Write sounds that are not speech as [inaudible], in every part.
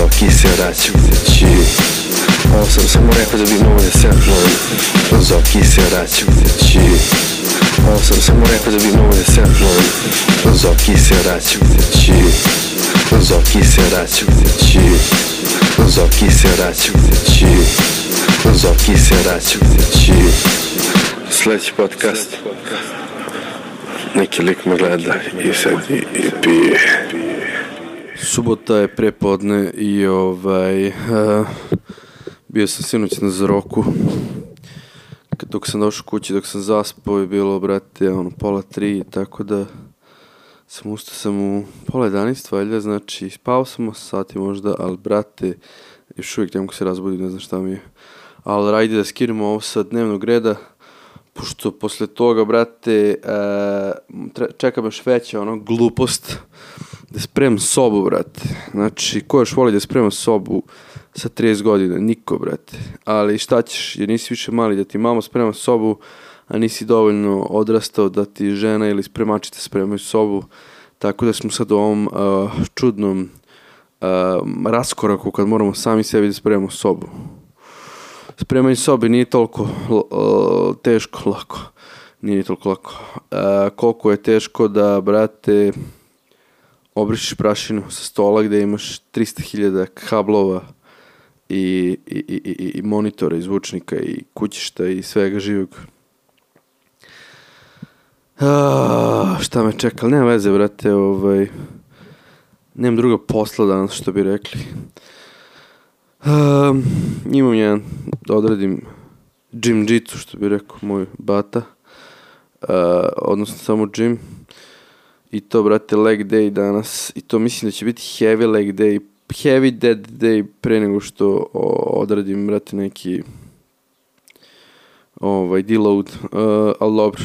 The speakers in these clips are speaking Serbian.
Zoki se vraća kući Ovo sam samo rekao da bi mogo da se napnujem Zoki se vraća kući Ovo sam samo rekao da bi mogo da se napnujem Zoki se vraća kući Zoki se vraća kući Zoki se vraća kući Zoki se vraća kući Sledeći podcast. Neki lik me gleda i sad i, i pije Subota je prepodne i ovaj, uh, bio sam sinoć na Zroku. Kad- Dok sam došao kući, dok sam zaspao je bilo, brate, ono, pola tri, tako da sam ustao sam u pola 11, valjda, znači spao sam 8 sati možda, ali brate, još uvijek ne mogu se razbudim, ne znam šta mi je. Ali rajde da skinemo ovo sa dnevnog reda, pošto posle toga, brate, uh, tre- čeka me još veća ono glupost da spremam sobu, brate. Znači, ko još voli da sprema sobu sa 30 godina? Niko, brate. Ali šta ćeš, jer nisi više mali da ti mama sprema sobu, a nisi dovoljno odrastao da ti žena ili spremačica spremaju sobu. Tako da smo sad u ovom uh, čudnom uh, raskoraku kad moramo sami sebi da spremamo sobu. Spremanje sobe nije toliko uh, teško, lako. Nije ni toliko lako. Koliko je teško da, brate, obrišiš prašinu sa stola gde imaš 300.000 kablova i, i, i, i, monitora i zvučnika i kućišta i svega živog. Ah, šta me čeka, nema veze, brate, ovaj, nemam druga posla danas, što bi rekli. Um, imam jedan, da odradim jitsu, što bi rekao moj bata, uh, odnosno samo gym. I to, brate, leg day danas. I to mislim da će biti heavy leg day. Heavy dead day pre nego što odradim, brate, neki ovaj, deload. Uh, ali dobro.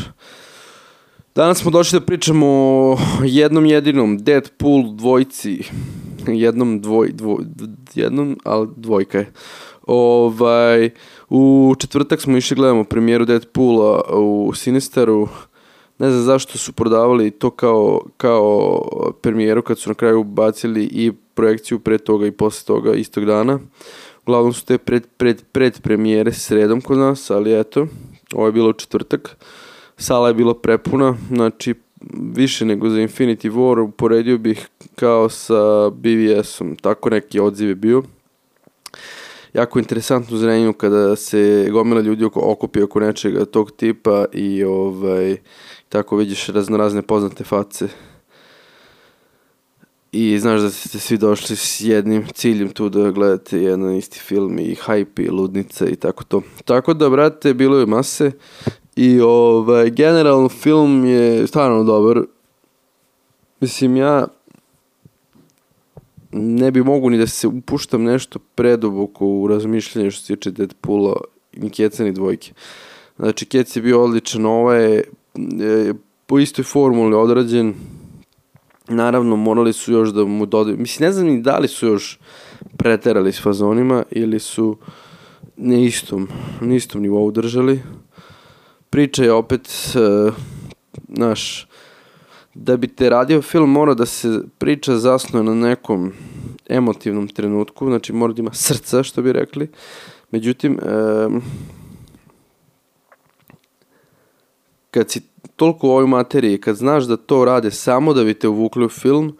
Danas smo došli da pričamo o jednom jedinom Deadpool dvojci. Jednom dvoj, dvoj, jednom, ali dvojka je. Ovaj, u četvrtak smo išli gledamo premijeru Deadpoola u Sinisteru. Ne znam zašto su prodavali to kao, kao premijeru kad su na kraju bacili i projekciju pre toga i posle toga istog dana. Uglavnom su te pred, pred, pred premijere sredom kod nas, ali eto, ovo je bilo četvrtak. Sala je bila prepuna, znači više nego za Infinity War, uporedio bih kao sa BVS-om, tako neki odziv je bio jako interesantno u Zrenjaninu kada se gomila ljudi oko, okupi oko nečega tog tipa i ovaj, tako vidiš raznorazne poznate face i znaš da ste svi došli s jednim ciljem tu da gledate jedan isti film i hype i ludnica i tako to. Tako da, brate, bilo je mase i ovaj, generalno film je stvarno dobar. Mislim, ja ne bi mogu ni da se upuštam nešto preduboko u razmišljanje što se tiče Deadpoola ni Keca ni dvojke. Znači, Kec je bio odličan, ovo je, je po istoj formuli odrađen. Naravno, morali su još da mu dodaju... Mislim, ne znam ni da li su još preterali s fazonima ili su na istom, na istom nivou držali. Priča je opet, uh, naš, da bi te radio film mora da se priča zasnuje na nekom emotivnom trenutku, znači mora da ima srca, što bi rekli. Međutim, um, kad si toliko u ovoj materiji, kad znaš da to rade samo da bi te uvukli u film,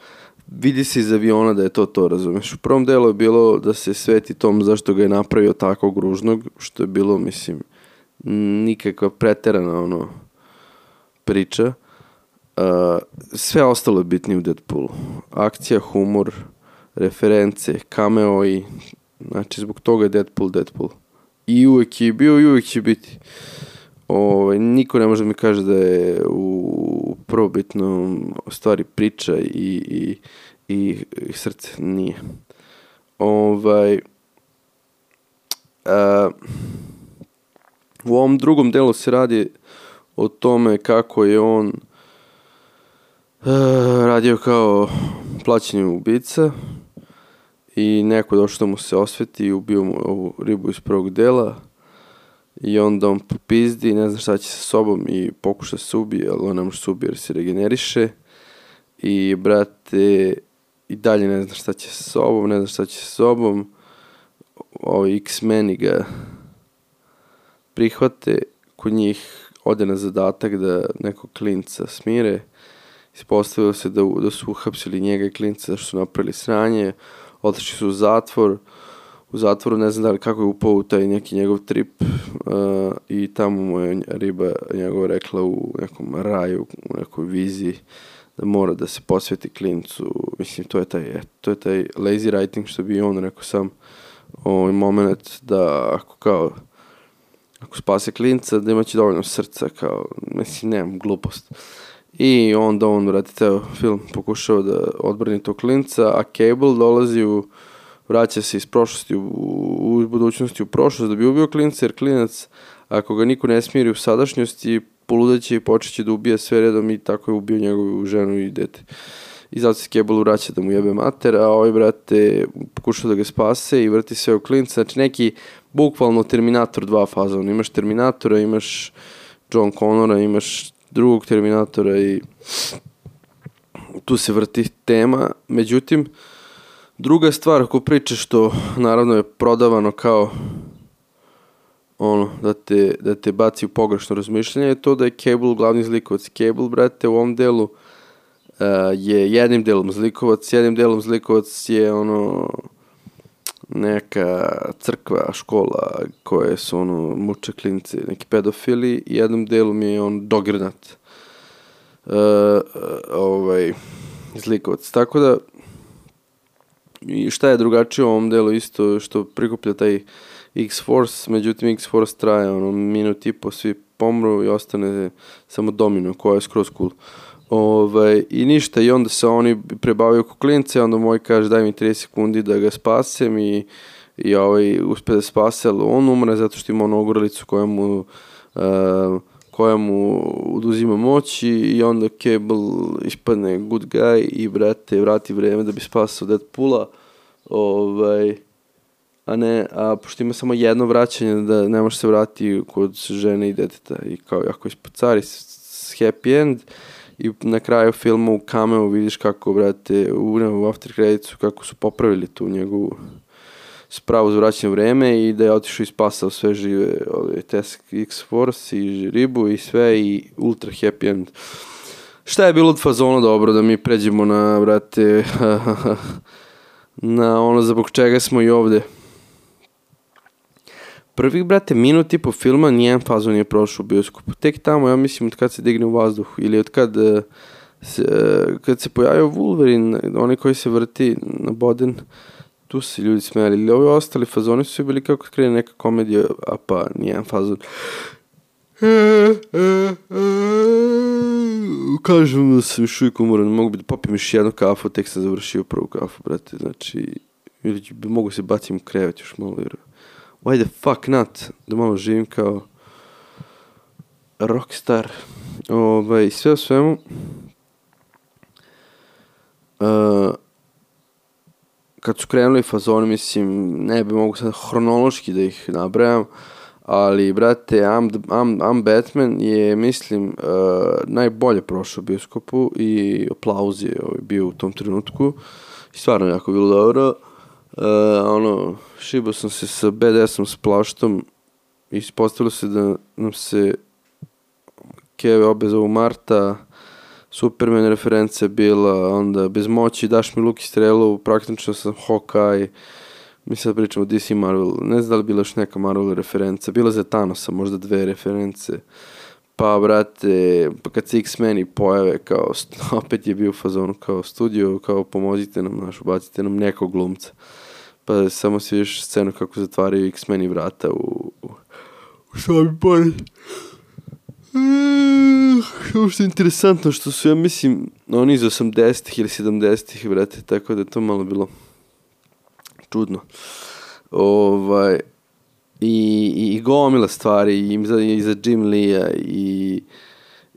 vidi se iz aviona da je to to, razumeš. U prvom delu je bilo da se sveti tom zašto ga je napravio tako gružnog, što je bilo, mislim, nikakva preterana ono priča. Uh, sve ostalo je bitnije u Deadpoolu. Akcija, humor, reference, cameo i znači zbog toga je Deadpool Deadpool. I uvek je bio i uvek će biti. Ovaj, niko ne može da mi kaže da je u prvobitnom stvari priča i, i, i, i srce. Nije. Ovaj, a, u ovom drugom delu se radi o tome kako je on uh, radio kao plaćeni ubica i neko došao da mu se osveti i ubio mu ovu ribu iz prvog dela i onda on popizdi, ne zna šta će sa sobom i pokuša se ubije, ali on ne može se ubije jer se regeneriše i brate i dalje ne zna šta će sa sobom, ne zna šta će sa sobom. Ovi X-meni ga prihvate, kod njih ode na zadatak da nekog klinca smire. Ispostavilo se da, da su uhapsili njega i klinca da su napravili sranje, otišli su u zatvor, u zatvoru ne znam da li kako je upao u taj neki njegov trip uh, i tamo mu je riba njegov rekla u nekom raju, u nekoj viziji da mora da se posveti klincu, mislim to je taj, to je taj lazy writing što bi on rekao sam ovaj moment da ako kao ako spase klinca da imaće dovoljno srca kao, mislim ne, glupost i onda on, vrati, teo film pokušao da odbrani tog klinca, a Cable dolazi u vraća se iz prošlosti u, u budućnosti u prošlost da bi ubio klinca, jer klinac, ako ga niko ne smiri u sadašnjosti, poludaće i počeće da ubija sve redom i tako je ubio njegovu ženu i dete. I zato se Cable vraća da mu jebe mater, a ovaj, brate, pokušao da ga spase i vrti sve u klinca. Znači, neki bukvalno Terminator 2 fazon. Imaš Terminatora, imaš John Connora, imaš drugog Terminatora i tu se vrti tema. Međutim, Druga stvar, ako pričaš što naravno je prodavano kao ono, da te, da te baci u pogrešno razmišljanje, je to da je Cable glavni zlikovac. Cable, brate, u ovom delu uh, je jednim delom zlikovac, jednim delom zlikovac je ono neka crkva, škola koje su ono muče klinci, neki pedofili i jednom delom je on dogrnat uh, ovaj zlikovac. Tako da I šta je drugačije u ovom delu isto što prikuplja taj X-Force, međutim X-Force traje ono minut i po, svi pomru i ostane samo domino koja je skroz cool. Ovaj, I ništa, i onda se oni prebavaju oko klince, onda moj kaže daj mi 30 sekundi da ga spasem i, i ovaj, uspe da spase, ali on umre zato što ima onu ogralicu koja mu uh, koja mu oduzima moć i onda Cable ispadne good guy i brate vrati vreme da bi spasao Deadpoola ovaj, a ne, a pošto ima samo jedno vraćanje da ne može se vrati kod žene i deteta i kao jako ispucari happy end i na kraju filma u cameo vidiš kako, brate, u, u after creditsu kako su popravili tu njegovu spravu za vraćanje vreme i da je otišao i spasao sve žive ove, Tesk X-Force i ribu i sve i ultra happy end. Šta je bilo od fazona dobro da mi pređemo na, brate, [laughs] na ono zbog čega smo i ovde. Prvih, brate, minut i po filma nijedan fazon nije prošao u bioskopu. Tek tamo, ja mislim, od kad se digne u vazduh ili od kad eh, se, eh, kad se pojavio Wolverine, onaj koji se vrti na Boden, tu se ljudi smijali. Ili ovi ostali fazoni su bili kako krene neka komedija, a pa nijedan fazon. Kažem da sam još uvijek umoran, mogu bi da popijem još jednu kafu, tek sam završio prvu kafu, brate, znači, ili mogu se bacim u krevet još malo, jer why the fuck not, da malo živim kao rockstar, ovaj, sve o svemu, uh, kad su krenuli fazoni, mislim, ne bi mogu sad hronološki da ih nabrajam, ali, brate, I'm, I'm, I'm Batman je, mislim, uh, najbolje prošao bioskopu i aplauz je ovaj, bio u tom trenutku. I stvarno jako bilo dobro. Uh, ono, šibao sam se sa BDS-om, s plaštom i ispostavilo se da nam se Keve obe zovu Marta, Superman referenca bila, onda bez moći daš mi luk i strelu, praktično sam Hawkeye, mi sad pričamo DC Marvel, ne znam da li bila još neka Marvel referenca, bila za Thanosa, možda dve reference, pa brate, pa kad se X-meni pojave, kao, [laughs] opet je bio u fazonu kao studio, kao pomozite nam, naš, ubacite nam nekog glumca, pa samo si vidiš scenu kako zatvaraju X-meni vrata u, u, u sami pori. Ovo što je interesantno što su, ja mislim, oni iz 80-ih ili 70-ih, vrate, tako da je to malo bilo čudno. Ovaj, i, i, i gomila stvari i za, i za Jim Lee-a i,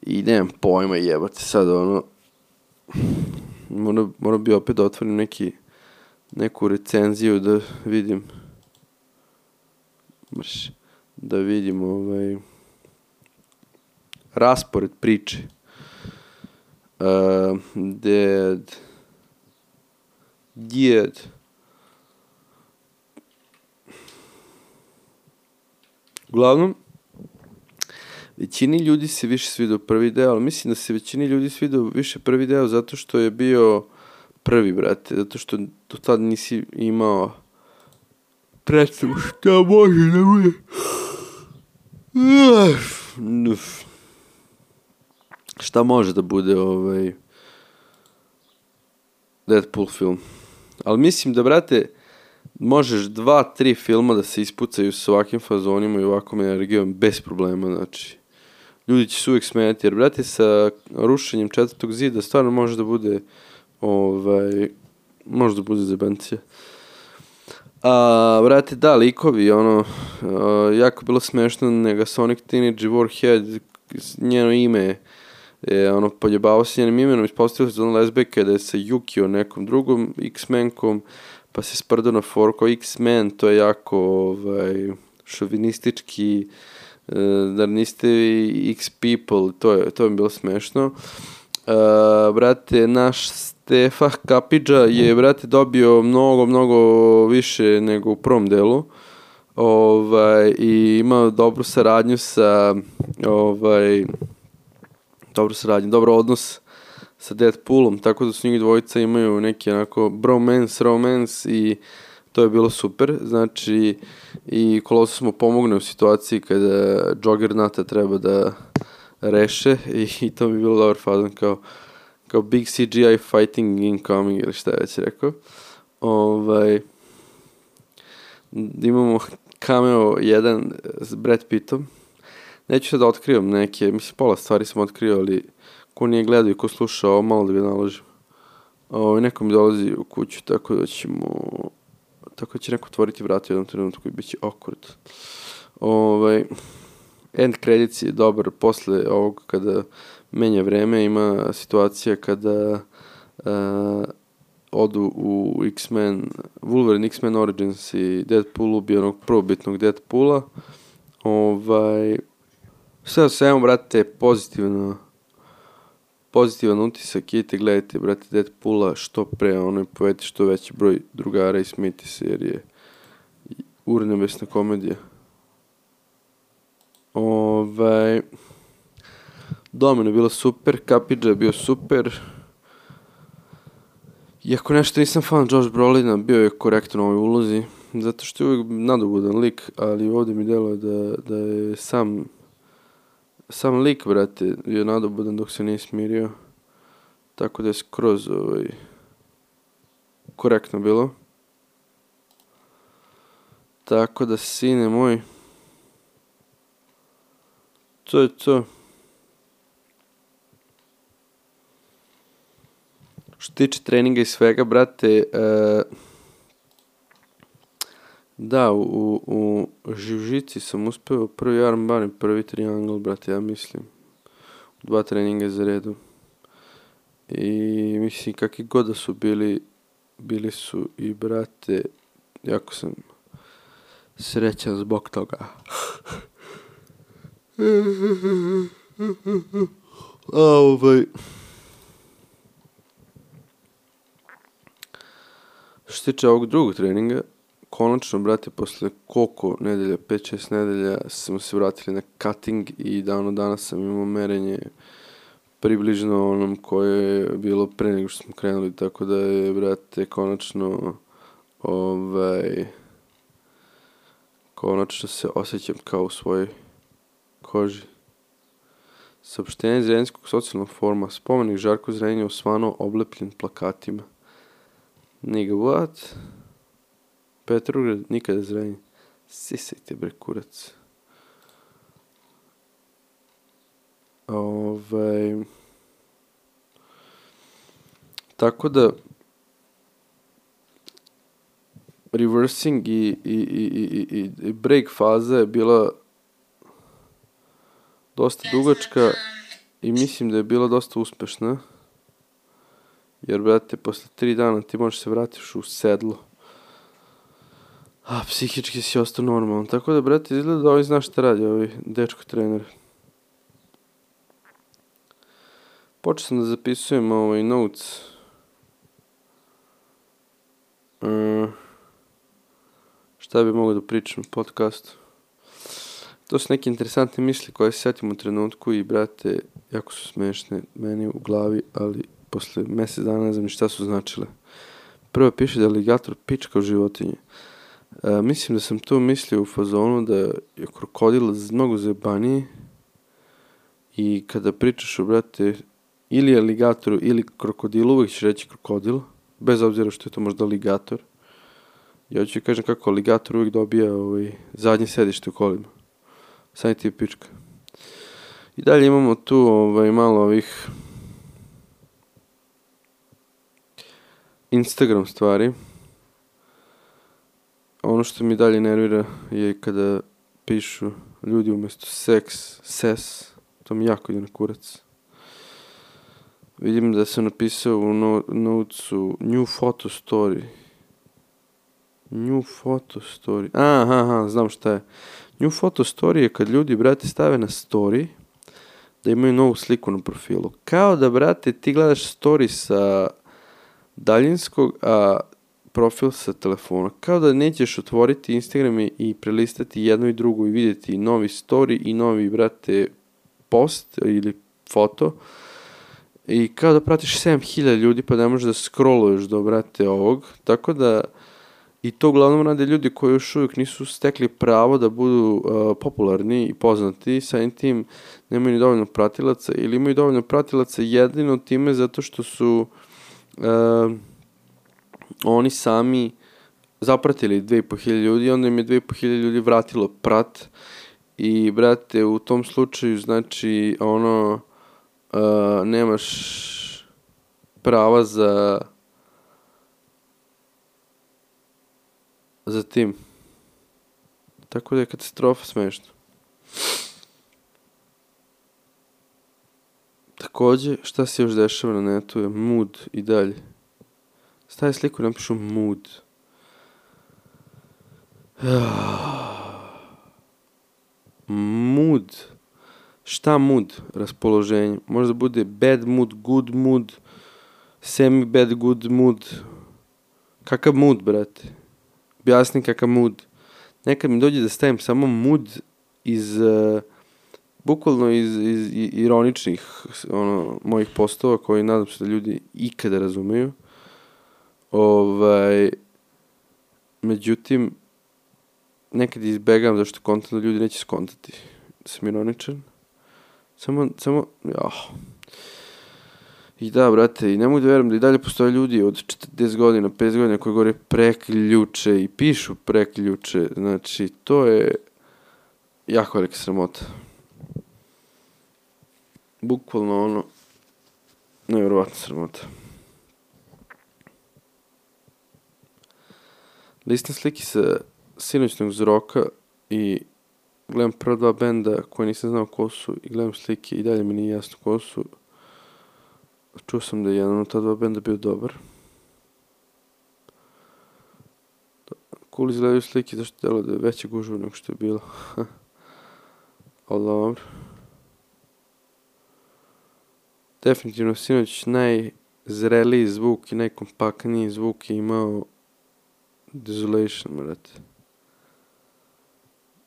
i nemam pojma jebate sad ono mora, mora bi opet da otvorim neki neku recenziju da vidim Mrš, da vidim ovaj raspored priče. Uh, dead Djed. Uglavnom, većini ljudi se više svidao prvi deo, ali mislim da se većini ljudi svidao više prvi deo zato što je bio prvi, brate, zato što do tada nisi imao predstavu šta može da bude. Uf. Šta može da bude ovaj Deadpool film. Ali mislim da, brate, možeš dva, tri filma da se ispucaju s ovakvim fazonima i ovakvom energijom bez problema, znači. Ljudi će se uvijek smijeti, jer, brate, sa rušenjem četvrtog zida stvarno može da bude, ovaj, može da bude zebancija. A, brate, da, likovi, ono, a, jako bilo smešno, nega Sonic Teenage Warhead, njeno ime je, ono, poljebao se njenim imenom, ispostavio se da ona lesbeka da je sa Yukio nekom drugom X-menkom, pa se sprdo na foru kao X-Men, to je jako, ovaj, šovinistički, e, da niste X-people, to je, to je bilo smešno. Uh, brate, naš Stefa Kapidža je, brate, dobio mnogo, mnogo više nego u prvom delu. Ovaj, I imao dobru saradnju sa, ovaj, dobru saradnju, dobro odnos sa Deadpoolom, tako da su njih dvojica imaju neki onako bromance, romance i to je bilo super. Znači, i Colossus mu pomogne u situaciji kada Joggernata treba da reše i, [laughs] i to bi bilo dobar fazon kao kao big CGI fighting incoming ili šta je već rekao. Ovaj, imamo cameo jedan s Brad Pittom. Neću sad da otkrivam neke, mislim pola stvari sam otkrio, ali ko nije gledao i ko sluša ovo, malo da ga naložim. Ovaj, neko mi dolazi u kuću, tako da ćemo... Tako da će neko otvoriti vrata u jednom trenutku i bit će awkward. Ovaj, end credits je dobar posle ovog kada menja vreme, ima situacija kada uh, odu u X-Men, Wolverine X-Men Origins i Deadpool ubije onog prvobitnog Deadpoola. Ovaj, sve o svemu, brate, pozitivno pozitivan utisak, idite gledajte, brate, Deadpoola što pre, ono, povedite što veći broj drugara i smijete se, jer je urnebesna komedija. Ovaj... Domino je bilo super, Kapidža je bio super. Iako nešto nisam fan Josh Brolina, bio je korektan u ovoj ulozi, zato što je uvijek nadobudan lik, ali ovdje mi deluje da, da je sam sam lik, brate, je nadobudan dok se nije smirio. Tako da je skroz ovaj, korektno bilo. Tako da, sine moj, to je to. Što tiče treninga i svega, brate, uh, da, u, u Živžici sam uspeo prvi armbar i prvi triangle, brate, ja mislim. Dva treninga za redu. I mislim, kakvi god da su bili, bili su i, brate, jako sam srećan zbog toga. [laughs] A, ovaj... Što se tiče ovog drugog treninga, konačno, brate, posle koliko nedelja, 5-6 nedelja, smo se vratili na cutting i davno danas sam imao merenje približno onom koje je bilo pre nego što smo krenuli, tako da je, brate, konačno, ovaj, konačno se osjećam kao u svojoj koži. Saopštenje Zrenjskog socijalnog forma, spomenik Žarko Zrenja osvano oblepljen plakatima. Nigga, what? Petrograd, nikada Zrenje. Sisajte bre, kurac. Ovaj... Tako da, reversing i, i, i, i, i break faza je bila dosta dugačka i mislim da je bila dosta uspešna. Jer, brate, posle tri dana ti možeš se vratiš u sedlo. A psihički si ostao normalan. Tako da, brate, izgleda da ovaj zna šta radi, ovaj dečko trener. Počeo sam da zapisujem ovaj notes. Šta bi mogao da pričam u podcastu? To su neke interesantne misli koje se setim u trenutku i, brate, jako su smešne meni u glavi, ali posle mesec dana ne znam ni šta su značile. Prvo piše da je aligator pička u životinje. E, mislim da sam to mislio u fazonu da je krokodil mnogo zajebaniji i kada pričaš o, brate, ili aligatoru ili krokodilu, uvijek ćeš reći krokodil, bez obzira što je to možda aligator. Ja ću kažem kako aligator uvijek dobija ovaj, zadnje sedište u kolima. Sanje ti je pička. I dalje imamo tu ovaj, malo ovih Instagram stvari. Ono što mi dalje nervira je kada pišu ljudi umjesto seks, ses, to mi jako ide na kurac. Vidim da sam napisao u no, notesu new photo story. New photo story. Aha, aha, znam šta je. New photo story je kad ljudi, brate, stave na story da imaju novu sliku na profilu. Kao da, brate, ti gledaš story sa daljinskog, a profil sa telefona. Kao da nećeš otvoriti Instagram i prelistati jedno i drugo i vidjeti novi story i novi, brate, post ili foto. I kao da pratiš 7000 ljudi pa ne možeš da scrolluješ do, brate, ovog. Tako da, i to uglavnom rade ljudi koji još uvijek nisu stekli pravo da budu uh, popularni i poznati, samim tim nemaju ni dovoljno pratilaca ili imaju dovoljno pratilaca jedino time zato što su uh, oni sami zapratili 2500 ljudi, onda im je 2500 ljudi vratilo prat i brate u tom slučaju znači ono uh, nemaš prava za za tim. Tako da je katastrofa smešno. Takođe, šta se još dešava na netu je mood i dalje. Staje sliku i napišu mood. [sighs] Mood. Šta mood? Raspoloženje. Možda bude bad mood, good mood, semi bad good mood. Kakav mood, brate? Objasni kakav mood. Nekad mi dođe da stavim samo mood iz... Uh, bukvalno iz, iz, ironičnih ono, mojih postova koji nadam se da ljudi ikada razumeju. Ovaj, međutim, nekad izbegam zašto kontent da ljudi neće skontati. Da sam ironičan. Samo, samo, ja. I da, brate, i ne mogu da verujem da i dalje postoje ljudi od 40 godina, 50 godina koji govore preključe i pišu preključe. Znači, to je jako velika sramota. Bukvalno ono, nevjerovatna sramota. Listam sliki sa sinoćnog zroka i gledam prva dva benda koje nisam znao ko su i gledam slike i dalje mi nije jasno ko su. Čuo sam da je jedan od ta dva benda bio dobar. Cool izgledaju slike zašto delo da je veće gužva nego što je bilo. Ali dobro. Definitivno sinoć najzreliji zvuk i najkompaktniji zvuk je imao Desolation, brate.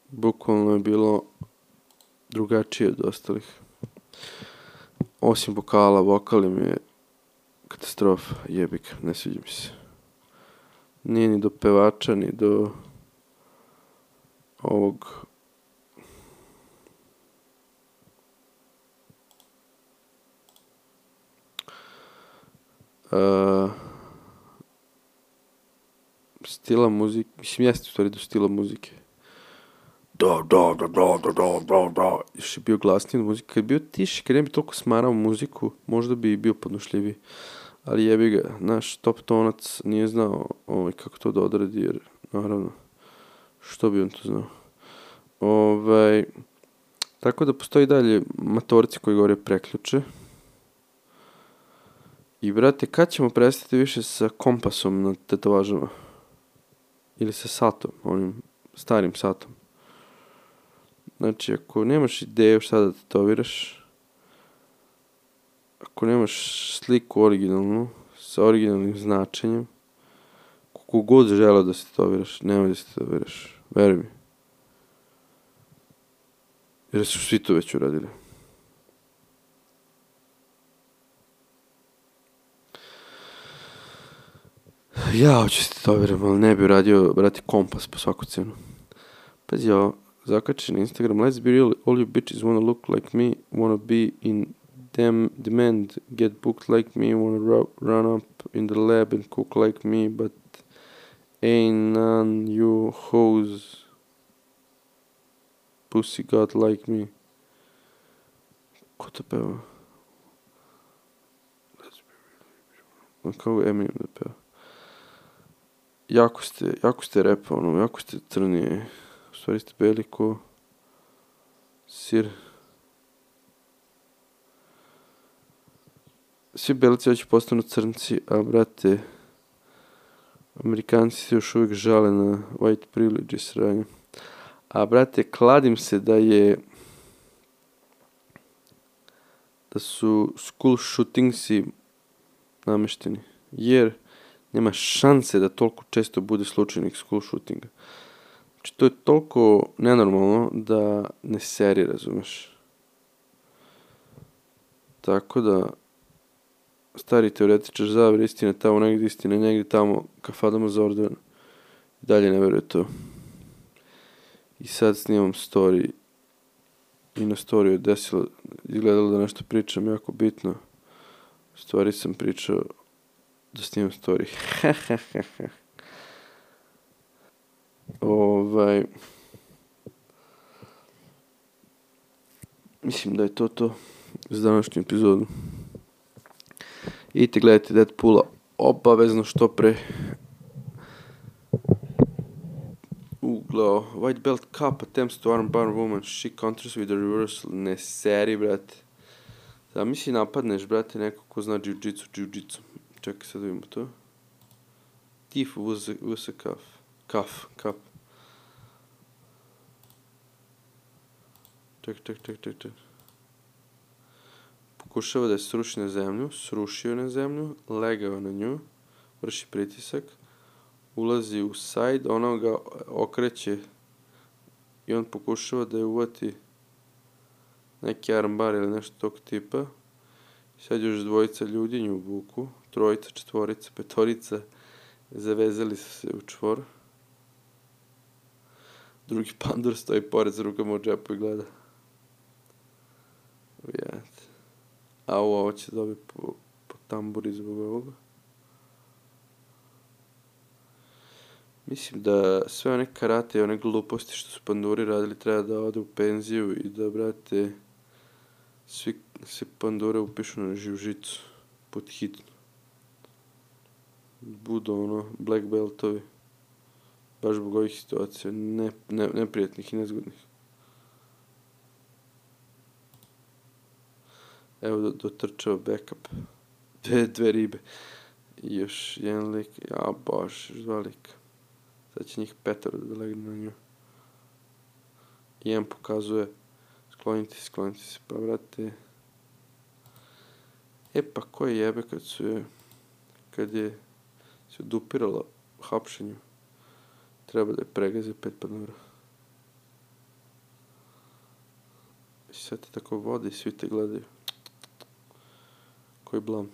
Bukvalno je bilo drugačije od ostalih. Osim vokala, vokal mi je katastrofa, jebik, ne sviđa mi se. Nije ni do pevača, ni do ovog uh, stila muzike, mislim jeste u stvari do stila muzike. Da, da, da, da, da, da, da, da. Još je bio glasniji od muzike. Kad je bio tiši, kad ne bi toliko smarao muziku, možda bi bio podnošljiviji. Ali jebi ga, naš top tonac nije znao ovaj, kako to da odradi, jer naravno, što bi on to znao. Ovaj, tako da postoji dalje matorci koji govore preključe. I brate, kad ćemo prestati više sa kompasom na tetovažama? Ili sa satom, onim starim satom. Znači, ako nemaš ideju šta da tetoviraš, ako nemaš sliku originalnu, sa originalnim značenjem, ako kogod žele da se tatuviraš, nemoj da se tatuviraš. Veruj mi. Jer su svi to već uradili. Ja hoću se tetoviram, ali ne bi uradio, brati, kompas po svaku cenu. Pazi ovo, zakači na Instagram, let's be real, all you bitches wanna look like me, wanna be in dem demand, get booked like me, wanna ru run up in the lab and cook like me, but ain't none you hoes pussy got like me. Ko to peva? Kao Eminem da peva. Jako ste, jako ste repa, ono, jako ste crni. U stvari ste beli ko sir. Svi belci hoće postanu crnci, a brate, Amerikanci se još uvijek žale na white privilege sranje. A brate, kladim se da je da su school shootingsi namešteni. Jer nema šanse da toliko često bude slučajnih school shootinga. Znači, to je toliko nenormalno da ne seri, razumeš. Tako da, stari teoretičar zavre istina tamo negdje istina negdje tamo kafadama za orden i dalje ne veruje to. I sad snimam story i na story je desilo, izgledalo da nešto pričam jako bitno. U stvari sam pričao snimam story. ovaj... Mislim da je to to za današnju epizodu. Idite gledajte Deadpoola obavezno što pre. Uglo, White Belt Cup attempts to armbar woman. She counters with a reversal. Ne seri, brate. Da misli napadneš, brate, neko ko zna jiu-jitsu, jiu-jitsu. Čekaj, sad vidimo to. Tif a cuff. Cuff, cup. Ček, ček, ček, ček, ček. Pokušava da je sruši na zemlju, srušio na zemlju, legao na nju, vrši pritisak, ulazi u side, ona ga okreće i on pokušava da je uvati neki armbar ili nešto tog tipa. Sad još dvojica ljudi nju vuku, trojica, četvorica, petorica, zavezali su se u čvor. Drugi pandur stoji pored s rukama u džepu i gleda. Ujete. A ovo će dobiti po, po tamburi zbog ovoga. Mislim da sve one karate i one gluposti što su panduri radili treba da ode u penziju i da, brate, svi, svi pandure upišu na živžicu pod hitno. Budu ono, black beltovi. Baš zbog ovih situacija, ne, ne, neprijatnih i nezgodnih. Evo dotrčao backup. Dve, dve ribe. I još jedan lik. Ja, bož, još dva lika. Sad će njih petar da legne na nju. I jedan pokazuje skloniti se, skloniti se, pa vrate. E pa ko je jebe kad su je, kad je se odupirala hapšenju. Treba da je pregaze pet panura. I sad te tako vode i svi te gledaju. Koji blam.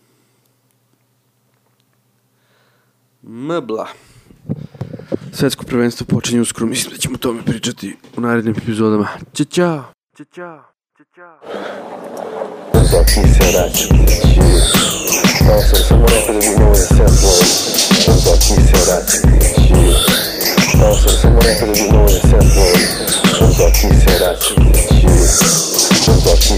Mbla. Svetsko prvenstvo počinje uskoro, mislim da ćemo o tome pričati u narednim epizodama. Ćao! Ćao, čao! Ćao, Zaki se raču Malo sam samo rekao da bi mogo da se upload Zaki se raču Malo sam samo rekao da bi mogo da se upload Zaki se raču Zaki